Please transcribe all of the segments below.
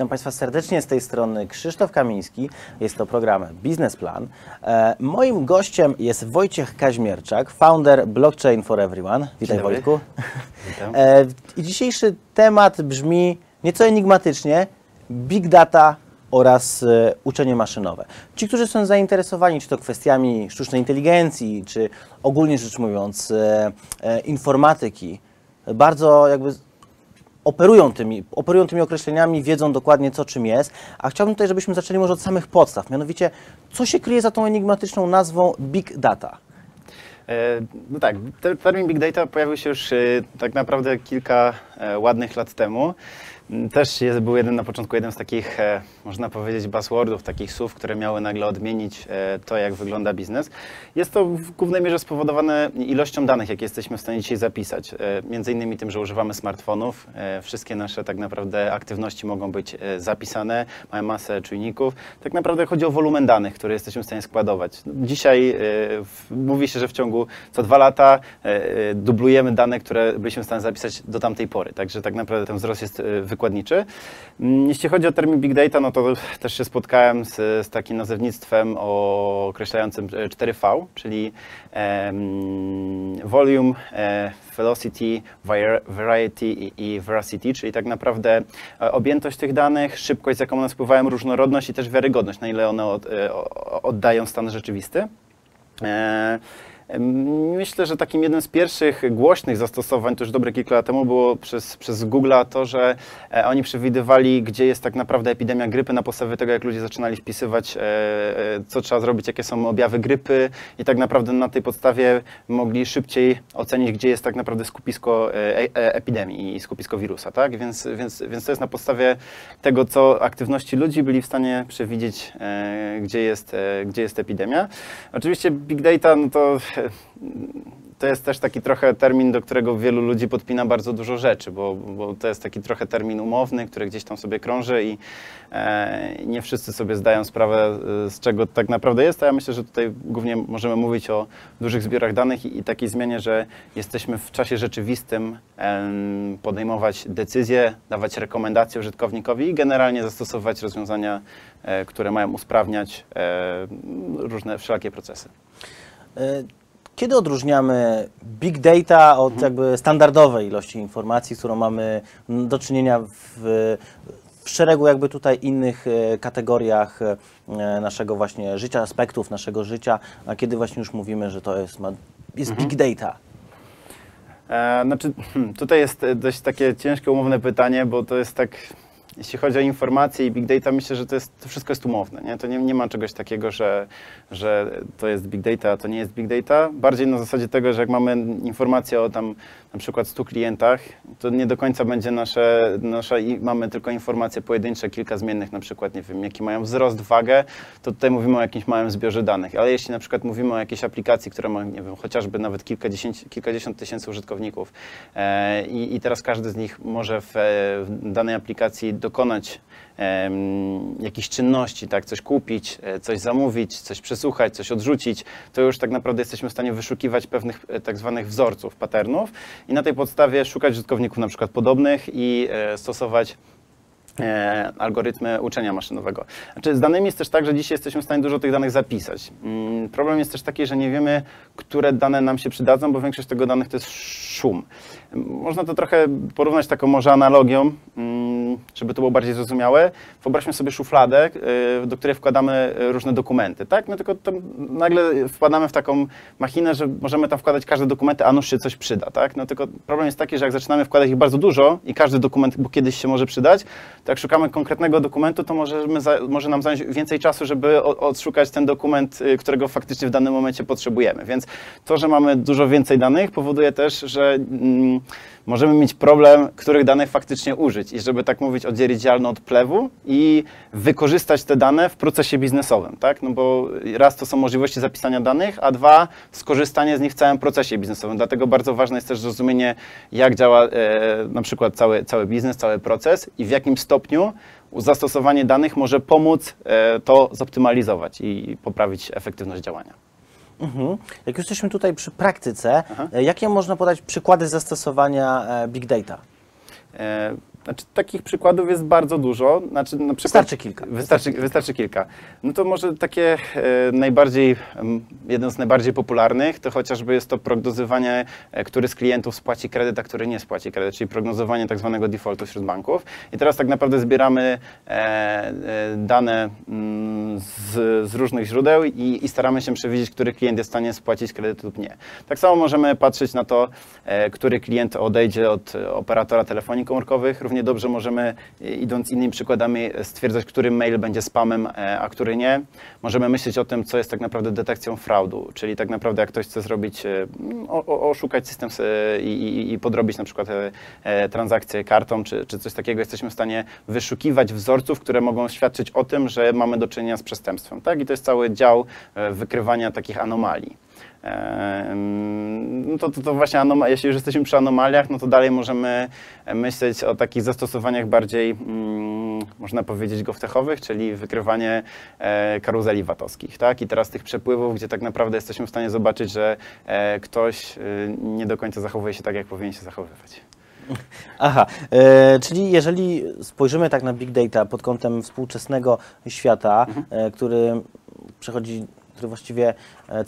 Witam Państwa serdecznie z tej strony Krzysztof Kamiński. Jest to program Biznesplan. E, moim gościem jest Wojciech Kaźmierczak, founder Blockchain for Everyone. Witaj. Wojtku. Witam. E, I dzisiejszy temat brzmi nieco enigmatycznie: Big Data oraz e, uczenie maszynowe. Ci, którzy są zainteresowani czy to kwestiami sztucznej inteligencji, czy ogólnie rzecz mówiąc e, e, informatyki, bardzo jakby operują tymi, operują tymi określeniami, wiedzą dokładnie co czym jest, a chciałbym tutaj, żebyśmy zaczęli może od samych podstaw, mianowicie co się kryje za tą enigmatyczną nazwą Big Data? No tak, ter- termin Big Data pojawił się już tak naprawdę kilka ładnych lat temu. Też jest, był jeden na początku jeden z takich, e, można powiedzieć, buzzwordów, takich słów, które miały nagle odmienić e, to, jak wygląda biznes. Jest to w głównej mierze spowodowane ilością danych, jakie jesteśmy w stanie dzisiaj zapisać. E, Między innymi tym, że używamy smartfonów. Wszystkie nasze tak naprawdę aktywności mogą być zapisane, mają masę czujników. Tak naprawdę chodzi o wolumen danych, które jesteśmy w stanie składować. Dzisiaj mówi się, że w ciągu co dwa lata dublujemy dane, które byliśmy w stanie zapisać do tamtej pory. Także tak naprawdę ten wzrost jest e, wykładniczy. Mm, Jeśli chodzi o termin Big Data, no to też się spotkałem z, z takim nazewnictwem określającym e, 4V, czyli em, volume, e, velocity, vari- variety i, veracity, czyli tak naprawdę e, objętość tych danych, szybkość, z jaką one spływają, różnorodność i też wiarygodność, na ile one e, oddają stan rzeczywisty. Myślę, że takim jednym z pierwszych głośnych zastosowań, to już dobre kilka lat temu, było przez, przez Google'a to, że e, oni przewidywali, gdzie jest tak naprawdę epidemia grypy na podstawie tego, jak ludzie zaczynali wpisywać, e, e, co trzeba zrobić, jakie są objawy grypy i tak naprawdę na tej podstawie mogli szybciej ocenić, gdzie jest tak naprawdę skupisko epidemii i skupisko wirusa, tak? Więc, więc, więc to jest na podstawie tego, co aktywności ludzi byli w stanie przewidzieć, gdzie, jest, gdzie jest epidemia. Oczywiście big data, no to to jest też taki trochę termin, do którego wielu ludzi podpina bardzo dużo rzeczy, bo, bo to jest taki trochę termin umowny, który gdzieś tam sobie krąży i e, nie wszyscy sobie zdają sprawę, e, z czego tak naprawdę jest. A ja myślę, że tutaj głównie możemy mówić o dużych zbiorach danych i, i takiej zmianie, że jesteśmy w czasie rzeczywistym em, podejmować decyzje, dawać rekomendacje użytkownikowi i generalnie zastosować rozwiązania, e, które mają usprawniać e, różne wszelakie procesy. Kiedy odróżniamy big data od jakby standardowej ilości informacji, z którą mamy do czynienia w, w szeregu jakby tutaj innych e, kategoriach e, naszego właśnie życia, aspektów naszego życia, a kiedy właśnie już mówimy, że to jest, jest big data? E, znaczy, tutaj jest dość takie ciężkie, umowne pytanie, bo to jest tak, jeśli chodzi o informacje i big data, myślę, że to, jest, to wszystko jest umowne. Nie? To nie, nie ma czegoś takiego, że, że to jest big data, a to nie jest big data. Bardziej na zasadzie tego, że jak mamy informacje o tam na przykład 100 klientach, to nie do końca będzie nasze, nasze i mamy tylko informacje pojedyncze, kilka zmiennych, na przykład, nie wiem, jaki mają wzrost, wagę, to tutaj mówimy o jakimś małym zbiorze danych. Ale jeśli na przykład mówimy o jakiejś aplikacji, która ma, nie wiem, chociażby nawet kilkadziesiąt, kilkadziesiąt tysięcy użytkowników e, i, i teraz każdy z nich może w, w danej aplikacji dokonać jakichś czynności, tak, coś kupić, e, coś zamówić, coś przesłuchać, coś odrzucić, to już tak naprawdę jesteśmy w stanie wyszukiwać pewnych e, tak zwanych wzorców, patternów i na tej podstawie szukać użytkowników na przykład podobnych i e, stosować algorytmy uczenia maszynowego. Znaczy, z danymi jest też tak, że dzisiaj jesteśmy w stanie dużo tych danych zapisać. Mm, Problem jest też taki, że nie wiemy, które dane nam się przydadzą, bo większość tego danych to jest szum. Można to trochę porównać taką może analogią, mm, żeby to było bardziej zrozumiałe. Wyobraźmy sobie szufladę, y, do której wkładamy y, różne dokumenty, tak? No tylko nagle wpadamy w taką machinę, że możemy tam wkładać każde dokumenty, a nuż się coś przyda, tak? No tylko problem jest taki, że jak zaczynamy wkładać ich bardzo dużo i każdy dokument, bo kiedyś się może przydać, to jak szukamy konkretnego dokumentu, to możemy za, może nam zająć więcej czasu, żeby odszukać ten dokument, y, którego faktycznie w danym momencie potrzebujemy. Więc to, że mamy dużo więcej danych, powoduje też, że mm, możemy mieć problem, których danych faktycznie użyć. I żeby tak mówić, oddzielić ziarno od plewu i wykorzystać te dane w procesie biznesowym, tak? No bo raz to są możliwości zapisania danych, a dwa skorzystanie z nich w całym procesie biznesowym. Dlatego bardzo ważne jest też zrozumienie, jak działa e, na przykład cały, cały biznes, cały proces i w jakim stopniu zastosowanie danych może pomóc e, to zoptymalizować i poprawić efektywność działania. Mhm. Jak już jesteśmy tutaj przy praktyce, e, jakie można podać przykłady zastosowania e, Big Data? Znaczy, takich przykładów jest bardzo dużo. Znaczy, na przykład, Wystarczy kilka. Wystarczy, wystarczy kilka. No to może takie e, najbardziej, em, jeden z najbardziej popularnych, to chociażby jest to prognozowanie, e, który z klientów spłaci kredyt, a który nie spłaci kredyt, czyli prognozowanie tak zwanego defaultu wśród banków. I teraz tak naprawdę zbieramy e, e, dane mm, z, z różnych źródeł i, i staramy się przewidzieć, który klient jest w stanie spłacić kredyt lub nie. Tak samo możemy patrzeć na to, e, który klient odejdzie od operatora telefonii komórkowych. Równie dobrze możemy, idąc innymi przykładami, stwierdzać, który mail będzie spamem, e, a który nie. Możemy myśleć o tym, co jest tak naprawdę detekcją fraudu, czyli tak naprawdę jak ktoś chce zrobić, e, oszukać system e, i, podrobić na przykład transakcję kartą czy, czy coś takiego, jesteśmy w stanie wyszukiwać wzorców, które mogą świadczyć o tym, że mamy do czynienia z przestępstwem. Tak? I to jest cały dział wykrywania takich anomalii. No to, to, to właśnie, jeśli już jesteśmy przy anomaliach, no to dalej możemy myśleć o takich zastosowaniach bardziej, mm, można powiedzieć, govtechowych, czyli wykrywanie e, karuzeli VAT-owskich. Tak? I teraz tych przepływów, gdzie tak naprawdę jesteśmy w stanie zobaczyć, że e, ktoś e, nie do końca zachowuje się tak, jak powinien się zachowywać. Aha, e, czyli jeżeli spojrzymy tak na Big Data pod kątem współczesnego świata, e, który przechodzi, który właściwie e,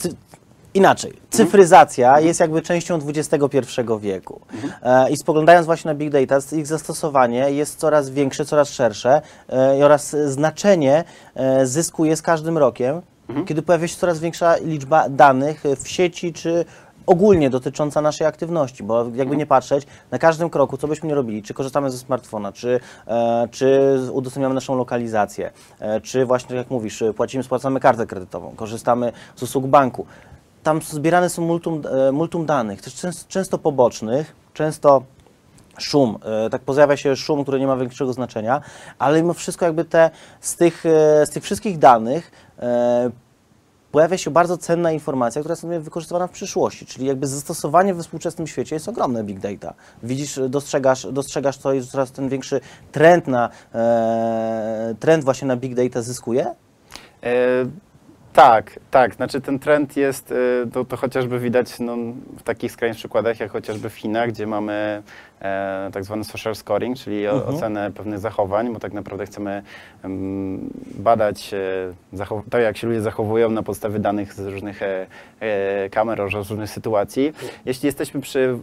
inaczej, cyfryzacja jest jakby częścią XXI wieku. E, I spoglądając właśnie na Big Data, ich zastosowanie jest coraz większe, coraz szersze e, oraz znaczenie e, zyskuje z każdym rokiem, kiedy pojawia się coraz większa liczba danych w sieci czy ogólnie dotycząca naszej aktywności, bo jakby nie patrzeć, na każdym kroku, co byśmy nie robili, czy korzystamy ze smartfona, czy, e, czy udostępniamy naszą lokalizację, e, czy właśnie, tak jak mówisz, płacimy, spłacamy kartę kredytową, korzystamy z usług banku. Tam zbierane są multum, e, multum danych, też często, pobocznych, często szum, e, tak pojawia się szum, który nie ma większego znaczenia, ale mimo wszystko jakby te, z tych, e, z tych wszystkich danych pojawia się bardzo cenna informacja, która jest wykorzystywana w przyszłości, czyli jakby zastosowanie we współczesnym świecie jest ogromne big data. Widzisz, dostrzegasz, dostrzegasz to i coraz ten większy trend na trend właśnie na big data zyskuje? E, tak, tak. Znaczy ten trend jest, e, to, to chociażby widać no, w takich skrajnych przykładach, jak chociażby w Chinach, gdzie mamy e, tak zwany social scoring, czyli o, Mhm. ocenę pewnych zachowań, bo tak naprawdę chcemy em, badać e, to, jak się ludzie zachowują na podstawie danych z różnych e, kamer z różnych sytuacji. Jeśli jesteśmy przy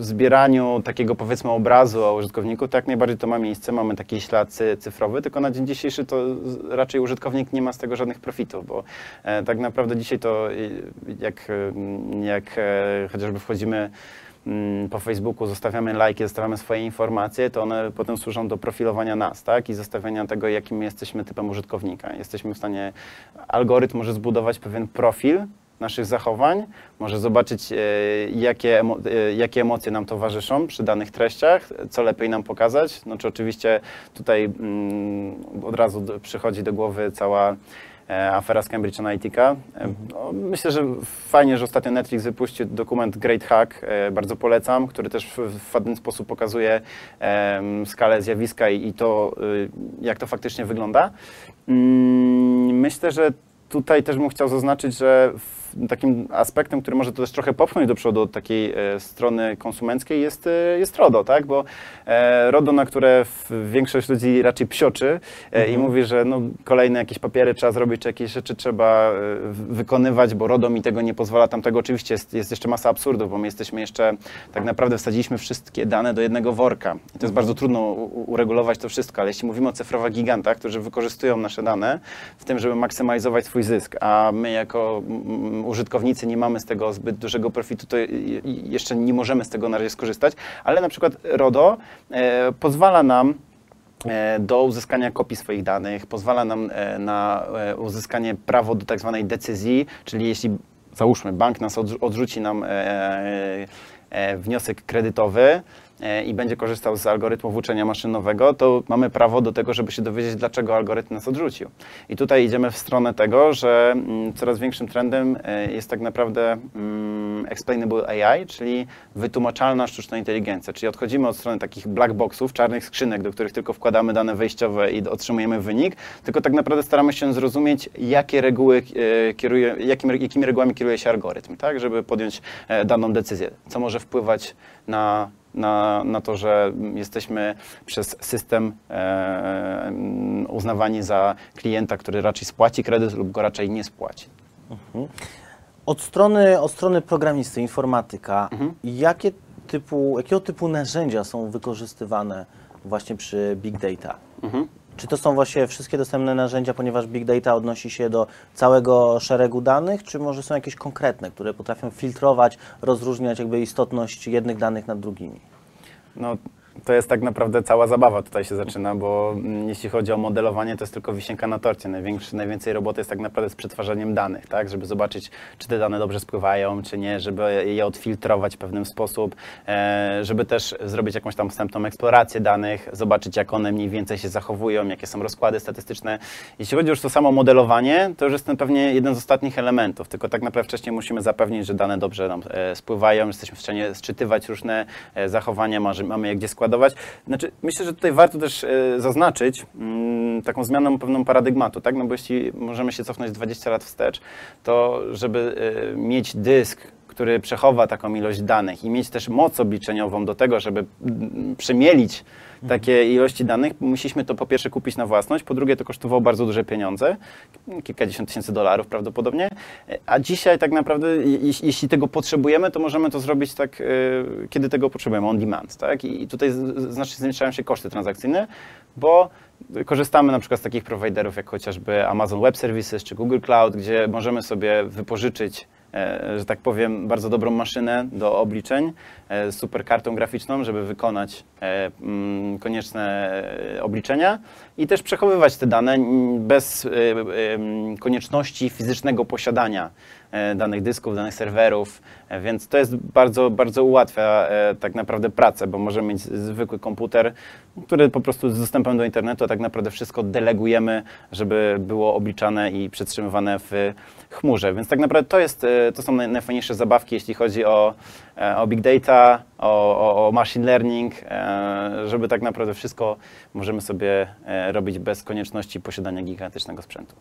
zbieraniu takiego powiedzmy obrazu o użytkowniku, to jak najbardziej to ma miejsce, mamy taki ślad cy- cyfrowy, tylko na dzień dzisiejszy to raczej użytkownik nie ma z tego żadnych profitów, bo tak naprawdę dzisiaj to jak, jak chociażby wchodzimy po Facebooku, zostawiamy lajki, zostawiamy swoje informacje, to one potem służą do profilowania nas, tak? I zostawiania tego, jakim jesteśmy typem użytkownika. Jesteśmy w stanie, algorytm może zbudować pewien profil naszych zachowań, może zobaczyć, e, jakie, e, jakie emocje nam towarzyszą przy danych treściach, co lepiej nam pokazać. No czy oczywiście tutaj mm, od razu przychodzi do głowy cała afera z Cambridge Analytica. E, no, myślę, że fajnie, że ostatnio Netflix wypuścił dokument Great Hack, e, bardzo polecam, który też w, ładny sposób pokazuje skalę zjawiska i, to, jak to faktycznie wygląda. Mm, Myślę, że tutaj też bym chciał zaznaczyć, że takim aspektem, który może to też trochę popchnąć do przodu od takiej e, strony konsumenckiej jest, e, jest RODO, tak? Bo e, RODO, na które większość ludzi raczej psioczy e, i mówi, że no, kolejne jakieś papiery trzeba zrobić, czy jakieś rzeczy trzeba wykonywać, bo RODO mi tego nie pozwala, tamtego oczywiście jest, jest jeszcze masa absurdów, bo my jesteśmy jeszcze, tak naprawdę wsadziliśmy wszystkie dane do jednego worka. I to jest bardzo trudno uregulować to wszystko, ale jeśli mówimy o cyfrowych gigantach, którzy wykorzystują nasze dane w tym, żeby maksymalizować swój zysk, a my jako użytkownicy nie mamy z tego zbyt dużego profitu, to jeszcze nie możemy z tego na razie skorzystać, ale na przykład RODO e, pozwala nam e, do uzyskania kopii swoich danych, pozwala nam e, na uzyskanie prawo do tak zwanej decyzji, czyli jeśli załóżmy bank nas odrzu- odrzuci nam wniosek kredytowy, i będzie korzystał z algorytmów uczenia maszynowego, to mamy prawo do tego, żeby się dowiedzieć, dlaczego algorytm nas odrzucił. I tutaj idziemy w stronę tego, że mm, coraz większym trendem e, jest tak naprawdę mm, explainable AI, czyli wytłumaczalna sztuczna inteligencja. Czyli odchodzimy od strony takich black boxów, czarnych skrzynek, do których tylko wkładamy dane wejściowe i otrzymujemy wynik, tylko tak naprawdę staramy się zrozumieć, jakie reguły e, kieruje, jakim, jakimi regułami kieruje się algorytm, tak, żeby podjąć e, daną decyzję, co może wpływać na na, na to, że jesteśmy przez system e, uznawani za klienta, który raczej spłaci kredyt lub go raczej nie spłaci. Mhm. Od strony, od strony programisty, informatyka, mhm. jakie typu, jakiego typu narzędzia są wykorzystywane właśnie przy big data? Mhm. Czy to są właśnie wszystkie dostępne narzędzia, ponieważ big data odnosi się do całego szeregu danych, czy może są jakieś konkretne, które potrafią filtrować, rozróżniać jakby istotność jednych danych nad drugimi? No, to jest tak naprawdę cała zabawa tutaj się zaczyna, bo mm, jeśli chodzi o modelowanie, to jest tylko wisienka na torcie. Największy, najwięcej roboty jest tak naprawdę z przetwarzaniem danych, tak? żeby zobaczyć, czy te dane dobrze spływają, czy nie, żeby je odfiltrować w pewnym sposób, e, żeby też zrobić jakąś tam wstępną eksplorację danych, zobaczyć, jak one mniej więcej się zachowują, jakie są rozkłady statystyczne. Jeśli chodzi już o samo modelowanie, to już jest pewnie jeden z ostatnich elementów, tylko tak naprawdę wcześniej musimy zapewnić, że dane dobrze nam e, spływają, jesteśmy w stanie sczytywać różne e, zachowania, mamy je gdzie składać, składować. Znaczy, myślę, że tutaj warto też e, zaznaczyć mm, taką zmianą pewną paradygmatu, tak? No bo jeśli możemy się cofnąć 20 lat wstecz, to żeby e, mieć dysk, który przechowa taką ilość danych i mieć też moc obliczeniową do tego, żeby przemielić takie ilości danych, musieliśmy to po pierwsze kupić na własność, po drugie to kosztowało bardzo duże pieniądze, kilkadziesiąt tysięcy dolarów prawdopodobnie, a dzisiaj tak naprawdę jeśli tego potrzebujemy, to możemy to zrobić tak, e, kiedy tego potrzebujemy, on demand, tak? I tutaj znacznie zwiększają się koszty transakcyjne, bo korzystamy na przykład z takich prowajderów jak chociażby Amazon Web Services czy Google Cloud, gdzie możemy sobie wypożyczyć że tak powiem, bardzo dobrą maszynę do obliczeń e, super kartą graficzną, żeby wykonać e, mm, konieczne obliczenia i też przechowywać te dane bez konieczności fizycznego posiadania danych dysków, danych serwerów, więc to jest bardzo, bardzo ułatwia tak naprawdę pracę, bo możemy mieć zwykły komputer, który po prostu z dostępem do internetu, a tak naprawdę wszystko delegujemy, żeby było obliczane i przetrzymywane w chmurze. Więc tak naprawdę to, jest, e, to są najfajniejsze zabawki, jeśli chodzi o, e, o big data, o, o, o machine learning, e, żeby tak naprawdę wszystko możemy sobie robić bez konieczności posiadania gigantycznego sprzętu.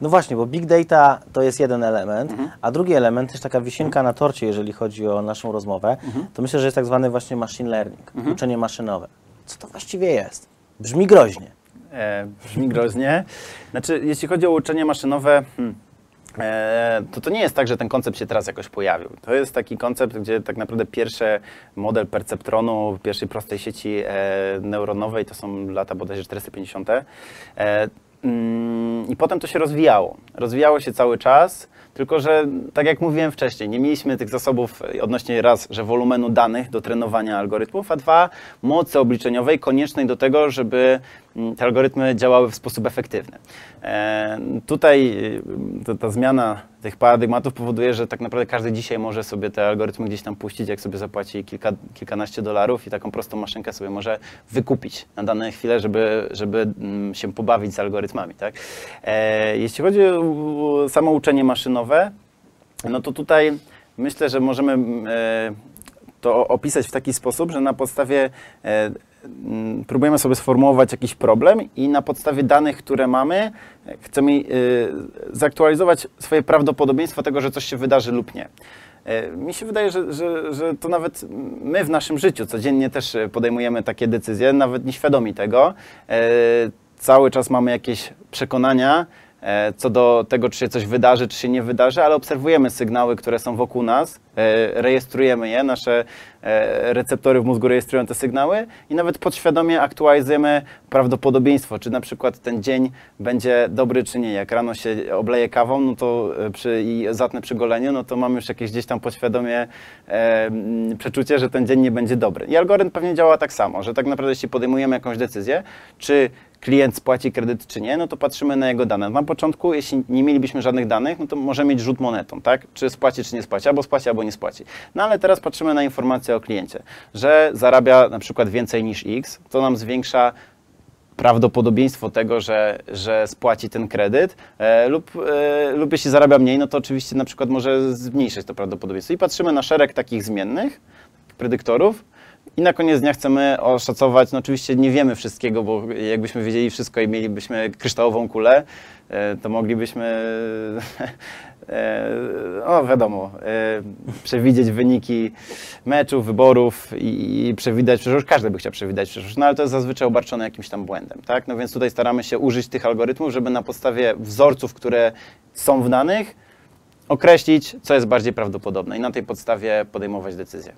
No właśnie, bo big data to jest jeden element, mhm. a drugi element, też taka wisienka na torcie, jeżeli chodzi o naszą rozmowę, mhm. to myślę, że jest tak zwany właśnie machine learning, mhm. uczenie maszynowe. Co to właściwie jest? Brzmi groźnie. E, brzmi groźnie. Znaczy, jeśli chodzi o uczenie maszynowe, hmm, E, to to nie jest tak, że ten koncept się teraz jakoś pojawił. To jest taki koncept, gdzie tak naprawdę pierwszy model perceptronu pierwszej prostej sieci e, neuronowej to są lata bodajże 450. E, mm, I potem to się rozwijało. Rozwijało się cały czas. Tylko, że tak jak mówiłem wcześniej, nie mieliśmy tych zasobów odnośnie raz, że wolumenu danych do trenowania algorytmów, a dwa, mocy obliczeniowej koniecznej do tego, żeby te algorytmy działały w sposób efektywny. E, tutaj to, ta zmiana tych paradygmatów powoduje, że tak naprawdę każdy dzisiaj może sobie te algorytmy gdzieś tam puścić, jak sobie zapłaci kilka, kilkanaście dolarów i taką prostą maszynkę sobie może wykupić na dane chwile, żeby, żeby mm, się pobawić z algorytmami. Tak? E, jeśli chodzi o samo uczenie maszynowe, no to tutaj myślę, że możemy e, to opisać w taki sposób, że na podstawie próbujemy sobie sformułować jakiś problem i na podstawie danych, które mamy, chcemy e, zaktualizować swoje prawdopodobieństwo tego, że coś się wydarzy lub nie. Mi się wydaje, że, że, że to nawet my w naszym życiu codziennie też podejmujemy takie decyzje, nawet nieświadomi tego. Cały czas mamy jakieś przekonania, co do tego, czy się coś wydarzy, czy się nie wydarzy, ale obserwujemy sygnały, które są wokół nas, e, rejestrujemy je, nasze e, receptory w mózgu rejestrują te sygnały i nawet podświadomie aktualizujemy prawdopodobieństwo, czy na przykład ten dzień będzie dobry, czy nie. Jak rano się obleję kawą no to przy, i zatnę przy goleniu, no to mam już jakieś gdzieś tam podświadomie e, przeczucie, że ten dzień nie będzie dobry. I algorytm pewnie działa tak samo, że tak naprawdę jeśli podejmujemy jakąś decyzję, czy klient spłaci kredyt czy nie, no to patrzymy na jego dane. Na początku, jeśli nie mielibyśmy żadnych danych, no to możemy mieć rzut monetą, tak? Czy spłaci, czy nie spłaci, albo spłaci, albo nie spłaci. No ale teraz patrzymy na informację o kliencie, że zarabia na przykład więcej niż X, to nam zwiększa prawdopodobieństwo tego, że, że spłaci ten kredyt e, lub, e, lub jeśli zarabia mniej, no to oczywiście na przykład może zmniejszyć to prawdopodobieństwo. I patrzymy na szereg takich zmiennych, predyktorów i na koniec dnia chcemy oszacować, no oczywiście nie wiemy wszystkiego, bo jakbyśmy wiedzieli wszystko i mielibyśmy kryształową kulę, e, to moglibyśmy, no wiadomo, e, przewidzieć wyniki meczów, wyborów i, przewidzieć przyszłość. Każdy by chciał przewidzieć przyszłość, no ale to jest zazwyczaj obarczone jakimś tam błędem, tak? No więc tutaj staramy się użyć tych algorytmów, żeby na podstawie wzorców, które są w danych, określić, co jest bardziej prawdopodobne i na tej podstawie podejmować decyzje.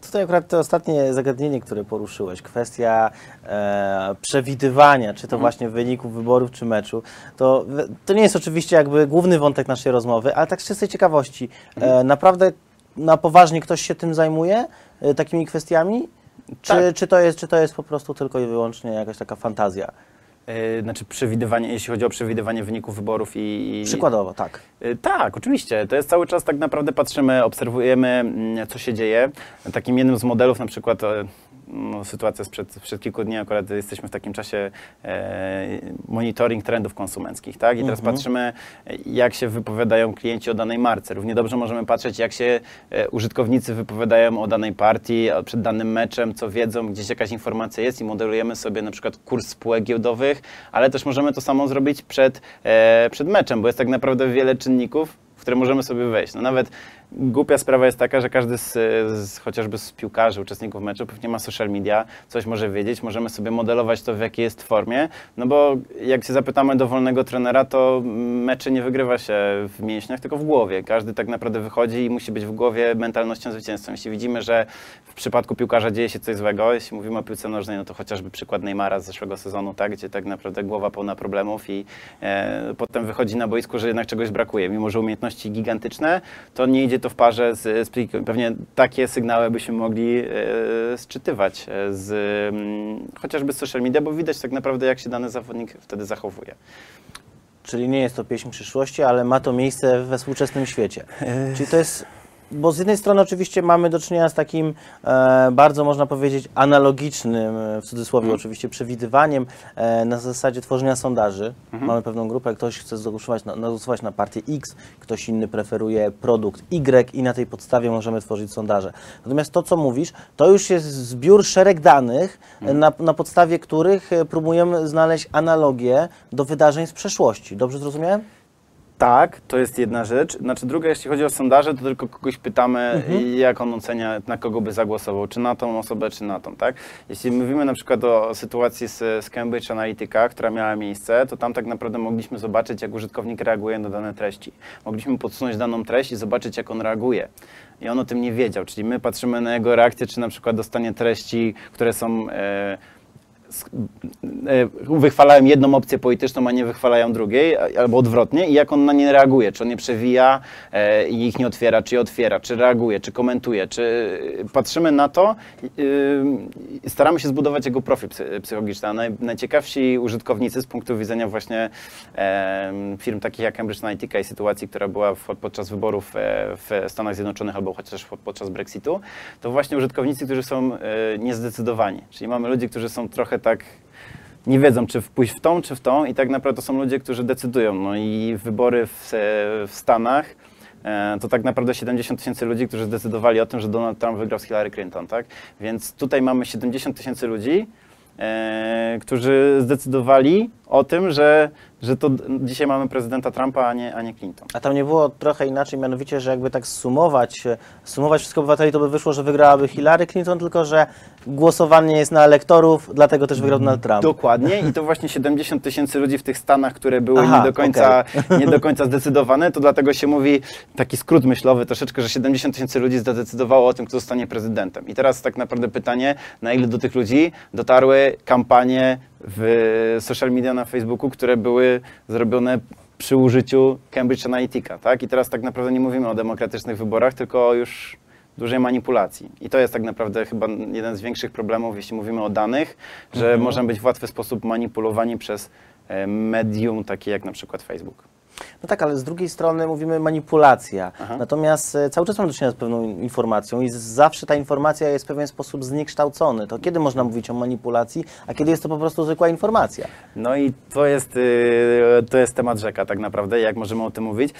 Tutaj akurat to ostatnie zagadnienie, które poruszyłeś, kwestia e, przewidywania, czy to właśnie wyników wyborów, czy meczu, to, to nie jest oczywiście jakby główny wątek naszej rozmowy, ale tak z czystej ciekawości, e, naprawdę na poważnie ktoś się tym zajmuje, e, takimi kwestiami? Czy, Tak. czy, to jest, czy to jest po prostu tylko i wyłącznie jakaś taka fantazja? Yy, Znaczy przewidywanie, jeśli chodzi o przewidywanie wyników wyborów i... i Przykładowo, tak. Yy, Tak, oczywiście. To jest cały czas tak naprawdę patrzymy, obserwujemy, mm, co się dzieje. Takim jednym z modelów na przykład e, no, sytuacja sprzed, sprzed kilku dni, akurat jesteśmy w takim czasie e, monitoring trendów konsumenckich, tak? I teraz Mhm. patrzymy, jak się wypowiadają klienci o danej marce. Równie dobrze możemy patrzeć, jak się e, użytkownicy wypowiadają o danej partii, przed danym meczem, co wiedzą, gdzieś jakaś informacja jest i modelujemy sobie na przykład kurs spółek giełdowych, ale też możemy to samo zrobić przed, e, przed meczem, bo jest tak naprawdę wiele czynników, w które możemy sobie wejść. No nawet głupia sprawa jest taka, że każdy z, z chociażby z piłkarzy, uczestników meczu pewnie ma social media, coś może wiedzieć, możemy sobie modelować to w jakiej jest formie, no bo jak się zapytamy dowolnego trenera, to mecze nie wygrywa się w mięśniach, tylko w głowie. Każdy tak naprawdę wychodzi i musi być w głowie mentalnością zwycięzcą. Jeśli widzimy, że w przypadku piłkarza dzieje się coś złego, jeśli mówimy o piłce nożnej, no to chociażby przykład Neymara z zeszłego sezonu, tak, gdzie tak naprawdę głowa pełna problemów i e, potem wychodzi na boisku, że jednak czegoś brakuje. Mimo, że umiejętności gigantyczne, to nie idzie to w parze z, z psychiką. Pewnie takie sygnały byśmy mogli e, sczytywać e, z, mm, chociażby z social media, bo widać tak naprawdę, jak się dany zawodnik wtedy zachowuje. Czyli nie jest to pieśń przyszłości, ale ma to miejsce we współczesnym świecie. Czyli to jest. Bo z jednej strony oczywiście mamy do czynienia z takim e, bardzo można powiedzieć analogicznym, e, w cudzysłowie oczywiście, przewidywaniem e, na zasadzie tworzenia sondaży. Mamy pewną grupę, ktoś chce zagłosować na, zagłosować na partię X, ktoś inny preferuje produkt Y i na tej podstawie możemy tworzyć sondaże. Natomiast to, co mówisz, to już jest zbiór szereg danych, e, na, na podstawie których e, próbujemy znaleźć analogię do wydarzeń z przeszłości. Dobrze zrozumiałem? Tak, to jest jedna rzecz. Znaczy druga, jeśli chodzi o sondaże, to tylko kogoś pytamy, jak on ocenia, na kogo by zagłosował, czy na tą osobę, czy na tą, tak? Jeśli mówimy na przykład o sytuacji z, z Cambridge Analytica, która miała miejsce, to tam tak naprawdę mogliśmy zobaczyć, jak użytkownik reaguje na dane treści. Mogliśmy podsunąć daną treść i zobaczyć, jak on reaguje. I on o tym nie wiedział, czyli my patrzymy na jego reakcję, czy na przykład dostanie treści, które są... E, wychwalają jedną opcję polityczną, a nie wychwalają drugiej, albo odwrotnie, i jak on na nie reaguje, czy on je przewija e, i ich nie otwiera, czy je otwiera, czy reaguje, czy komentuje, czy e, patrzymy na to i staramy się zbudować jego profil psy- psychologiczny. A naj, najciekawsi użytkownicy z punktu widzenia właśnie e, firm takich jak Cambridge Analytica i sytuacji, która była podczas wyborów e, w Stanach Zjednoczonych albo chociaż po- podczas Brexitu, to właśnie użytkownicy, którzy są e, niezdecydowani. Czyli mamy ludzi, którzy są trochę tak nie wiedzą, czy pójść w tą, czy w tą i tak naprawdę to są ludzie, którzy decydują. No i wybory w, w Stanach e, to tak naprawdę 70 tysięcy ludzi, którzy zdecydowali o tym, że Donald Trump wygrał z Hillary Clinton, tak? Więc tutaj mamy 70 tysięcy ludzi, e, którzy zdecydowali o tym, że, że to dzisiaj mamy prezydenta Trumpa, a nie, a nie Clinton. A tam nie było trochę inaczej, mianowicie, że jakby tak sumować, e, sumować wszystkich obywateli, to by wyszło, że wygrałaby Hillary Clinton, tylko że głosowanie jest na elektorów, dlatego też wygrał Donald Trump. Dokładnie i to właśnie 70 tysięcy ludzi w tych Stanach, które były Aha, nie, do końca, nie do końca zdecydowane, to dlatego się mówi taki skrót myślowy troszeczkę, że 70 tysięcy ludzi zdecydowało o tym, kto zostanie prezydentem. I teraz tak naprawdę pytanie, na ile do tych ludzi dotarły kampanie w social media na Facebooku, które były zrobione przy użyciu Cambridge Analytica, tak? I teraz tak naprawdę nie mówimy o demokratycznych wyborach, tylko już dużej manipulacji. I to jest tak naprawdę chyba jeden z większych problemów, jeśli mówimy o danych, że możemy być w łatwy sposób manipulowani przez e, medium takie jak na przykład Facebook. No tak, ale z drugiej strony mówimy manipulacja. Aha. Natomiast e, cały czas mamy do czynienia z pewną informacją i zawsze ta informacja jest w pewien sposób zniekształcony. To kiedy można mówić o manipulacji, a kiedy jest to po prostu zwykła informacja? No i to jest, y, to jest temat rzeka tak naprawdę, jak możemy o tym mówić.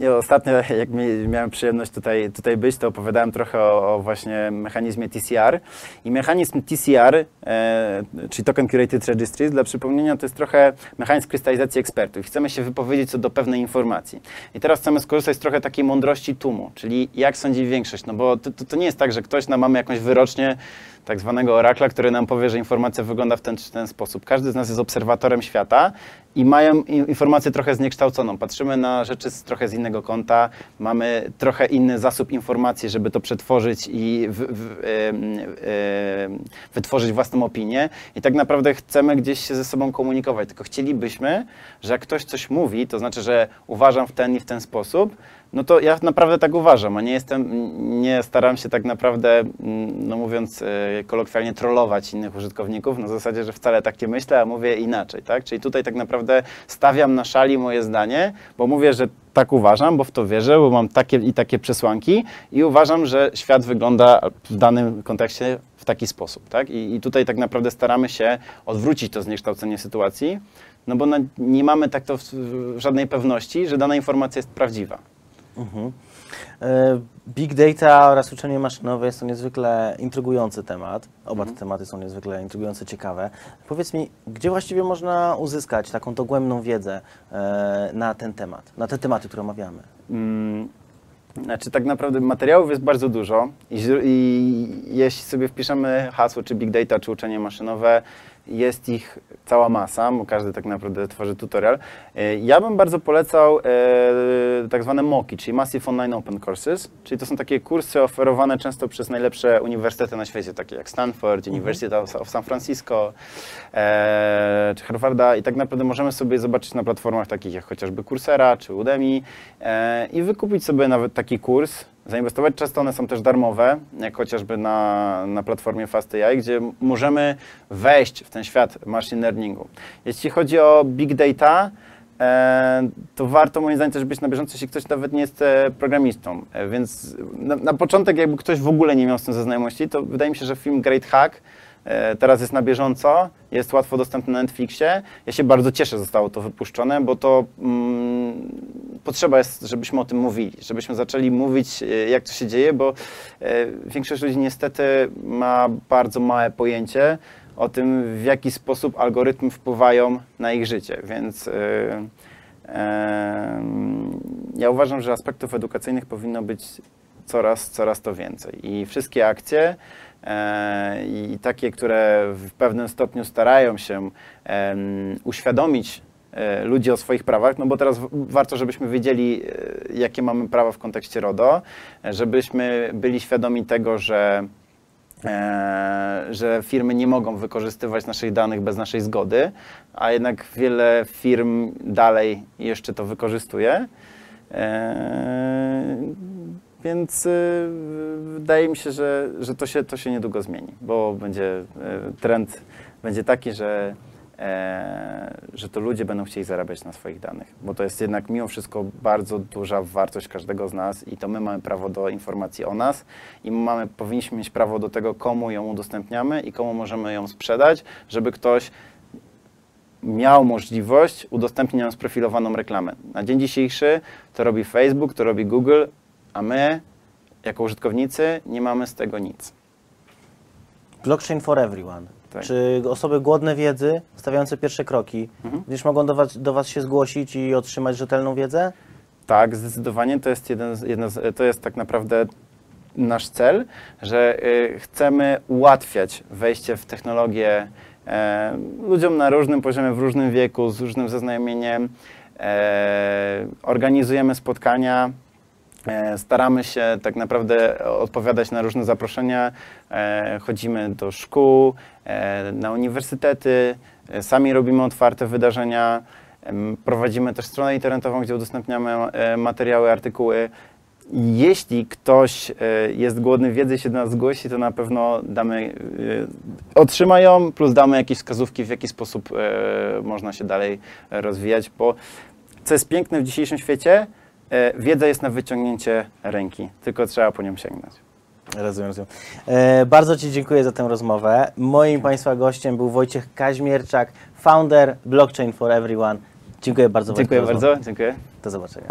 Y, Ostatnio, jak mi- miałem przyjemność tutaj, tutaj być, to opowiadałem trochę o, o właśnie mechanizmie TCR. I mechanizm TCR, e, czyli Token Curated Registries, dla przypomnienia, to jest trochę mechanizm krystalizacji ekspertów. Chcemy się wypowiedzieć co do pewnej informacji. I teraz chcemy skorzystać z trochę takiej mądrości tłumu, czyli jak sądzi większość, no bo to, to, to nie jest tak, że ktoś nam mamy jakąś wyrocznie tak zwanego orakla, który nam powie, że informacja wygląda w ten czy ten sposób. Każdy z nas jest obserwatorem świata i mają informację trochę zniekształconą. Patrzymy na rzeczy z, trochę z innego kąta, mamy trochę inny zasób informacji, żeby to przetworzyć i w, w, wytworzyć własną opinię. I tak naprawdę chcemy gdzieś się ze sobą komunikować, tylko chcielibyśmy, że jak ktoś coś mówi, to znaczy, że uważam w ten i w ten sposób, no to ja naprawdę tak uważam, a nie jestem, nie staram się tak naprawdę, mm, no mówiąc e, kolokwialnie, trollować innych użytkowników na zasadzie, że wcale tak nie myślę, a mówię inaczej, tak? Czyli tutaj tak naprawdę stawiam na szali moje zdanie, bo mówię, że tak uważam, bo w to wierzę, bo mam takie i takie przesłanki i uważam, że świat wygląda w danym kontekście w taki sposób, tak? I, i tutaj tak naprawdę staramy się odwrócić to zniekształcenie sytuacji, no bo na, nie mamy tak to w, w żadnej pewności, że dana informacja jest prawdziwa. Mhm. E, Big data oraz uczenie maszynowe jest to niezwykle intrygujący temat. Oba te tematy są niezwykle intrygujące, ciekawe. Powiedz mi, gdzie właściwie można uzyskać taką dogłębną wiedzę e, na ten temat, na te tematy, które omawiamy? Mm, Znaczy, tak naprawdę materiałów jest bardzo dużo i, i jeśli sobie wpiszemy hasło, czy big data, czy uczenie maszynowe, jest ich cała masa, bo każdy tak naprawdę tworzy tutorial. E, Ja bym bardzo polecał e, tak zwane MOOCi, czyli Massive Online Open Courses, czyli to są takie kursy oferowane często przez najlepsze uniwersytety na świecie, takie jak Stanford, University of, San Francisco, e, czy Harvarda i tak naprawdę możemy sobie zobaczyć na platformach takich jak chociażby Coursera czy Udemy i wykupić sobie nawet taki kurs, zainwestować. Często one są też darmowe, jak chociażby na, na platformie FastAI, gdzie możemy wejść w ten świat machine learningu. Jeśli chodzi o big data, e, to warto moim zdaniem też być na bieżąco, jeśli ktoś nawet nie jest e, programistą. E, Więc na, na początek, jakby ktoś w ogóle nie miał z tym znajomości, to wydaje mi się, że film Great Hack teraz jest na bieżąco, jest łatwo dostępny na Netflixie. Ja się bardzo cieszę, że zostało to wypuszczone, bo to mm, potrzeba jest, żebyśmy o tym mówili, żebyśmy zaczęli mówić, e, jak to się dzieje, bo e, większość ludzi niestety ma bardzo małe pojęcie o tym, w jaki sposób algorytmy wpływają na ich życie, więc e, ja uważam, że aspektów edukacyjnych powinno być coraz, coraz to więcej. I wszystkie akcje e, i takie, które w pewnym stopniu starają się uświadomić e, ludzi o swoich prawach, no bo teraz warto, żebyśmy wiedzieli, e, jakie mamy prawa w kontekście RODO, e, żebyśmy byli świadomi tego, że e, że firmy nie mogą wykorzystywać naszych danych bez naszej zgody, a jednak wiele firm dalej jeszcze to wykorzystuje. Więc y, wydaje mi się, że, że to, się, to się niedługo zmieni, bo będzie e, trend będzie taki, że, e, że to ludzie będą chcieli zarabiać na swoich danych, bo to jest jednak mimo wszystko bardzo duża wartość każdego z nas i to my mamy prawo do informacji o nas i mamy, powinniśmy mieć prawo do tego, komu ją udostępniamy i komu możemy ją sprzedać, żeby ktoś miał możliwość udostępnienia sprofilowaną reklamę. Na dzień dzisiejszy to robi Facebook, to robi Google, a my, jako użytkownicy, nie mamy z tego nic. Blockchain for everyone. Tak. Czy osoby głodne wiedzy, stawiające pierwsze kroki, Mhm. gdzieś mogą do was, do was się zgłosić i otrzymać rzetelną wiedzę? Tak, zdecydowanie to jest, jeden z, jedna z, to jest tak naprawdę nasz cel, że y, chcemy ułatwiać wejście w technologię e, ludziom na różnym poziomie, w różnym wieku, z różnym zaznajomieniem. E, organizujemy spotkania, staramy się tak naprawdę odpowiadać na różne zaproszenia. E, chodzimy do szkół, e, na uniwersytety, e, sami robimy otwarte wydarzenia. Prowadzimy też stronę internetową, gdzie udostępniamy e, materiały, artykuły. jeśli ktoś e, jest głodny wiedzy i się do nas zgłosi, to na pewno damy, e, otrzyma ją, plus damy jakieś wskazówki, w jaki sposób e, można się dalej rozwijać, bo co jest piękne w dzisiejszym świecie, e, wiedza jest na wyciągnięcie ręki, tylko trzeba po nią sięgnąć. Rozumiem, rozumiem. E, bardzo Ci dziękuję za tę rozmowę. Moim Państwa gościem był Wojciech Kaźmierczak, founder Blockchain for Everyone. Dziękuję bardzo Dziękuję bardzo, dziękuję. Do zobaczenia.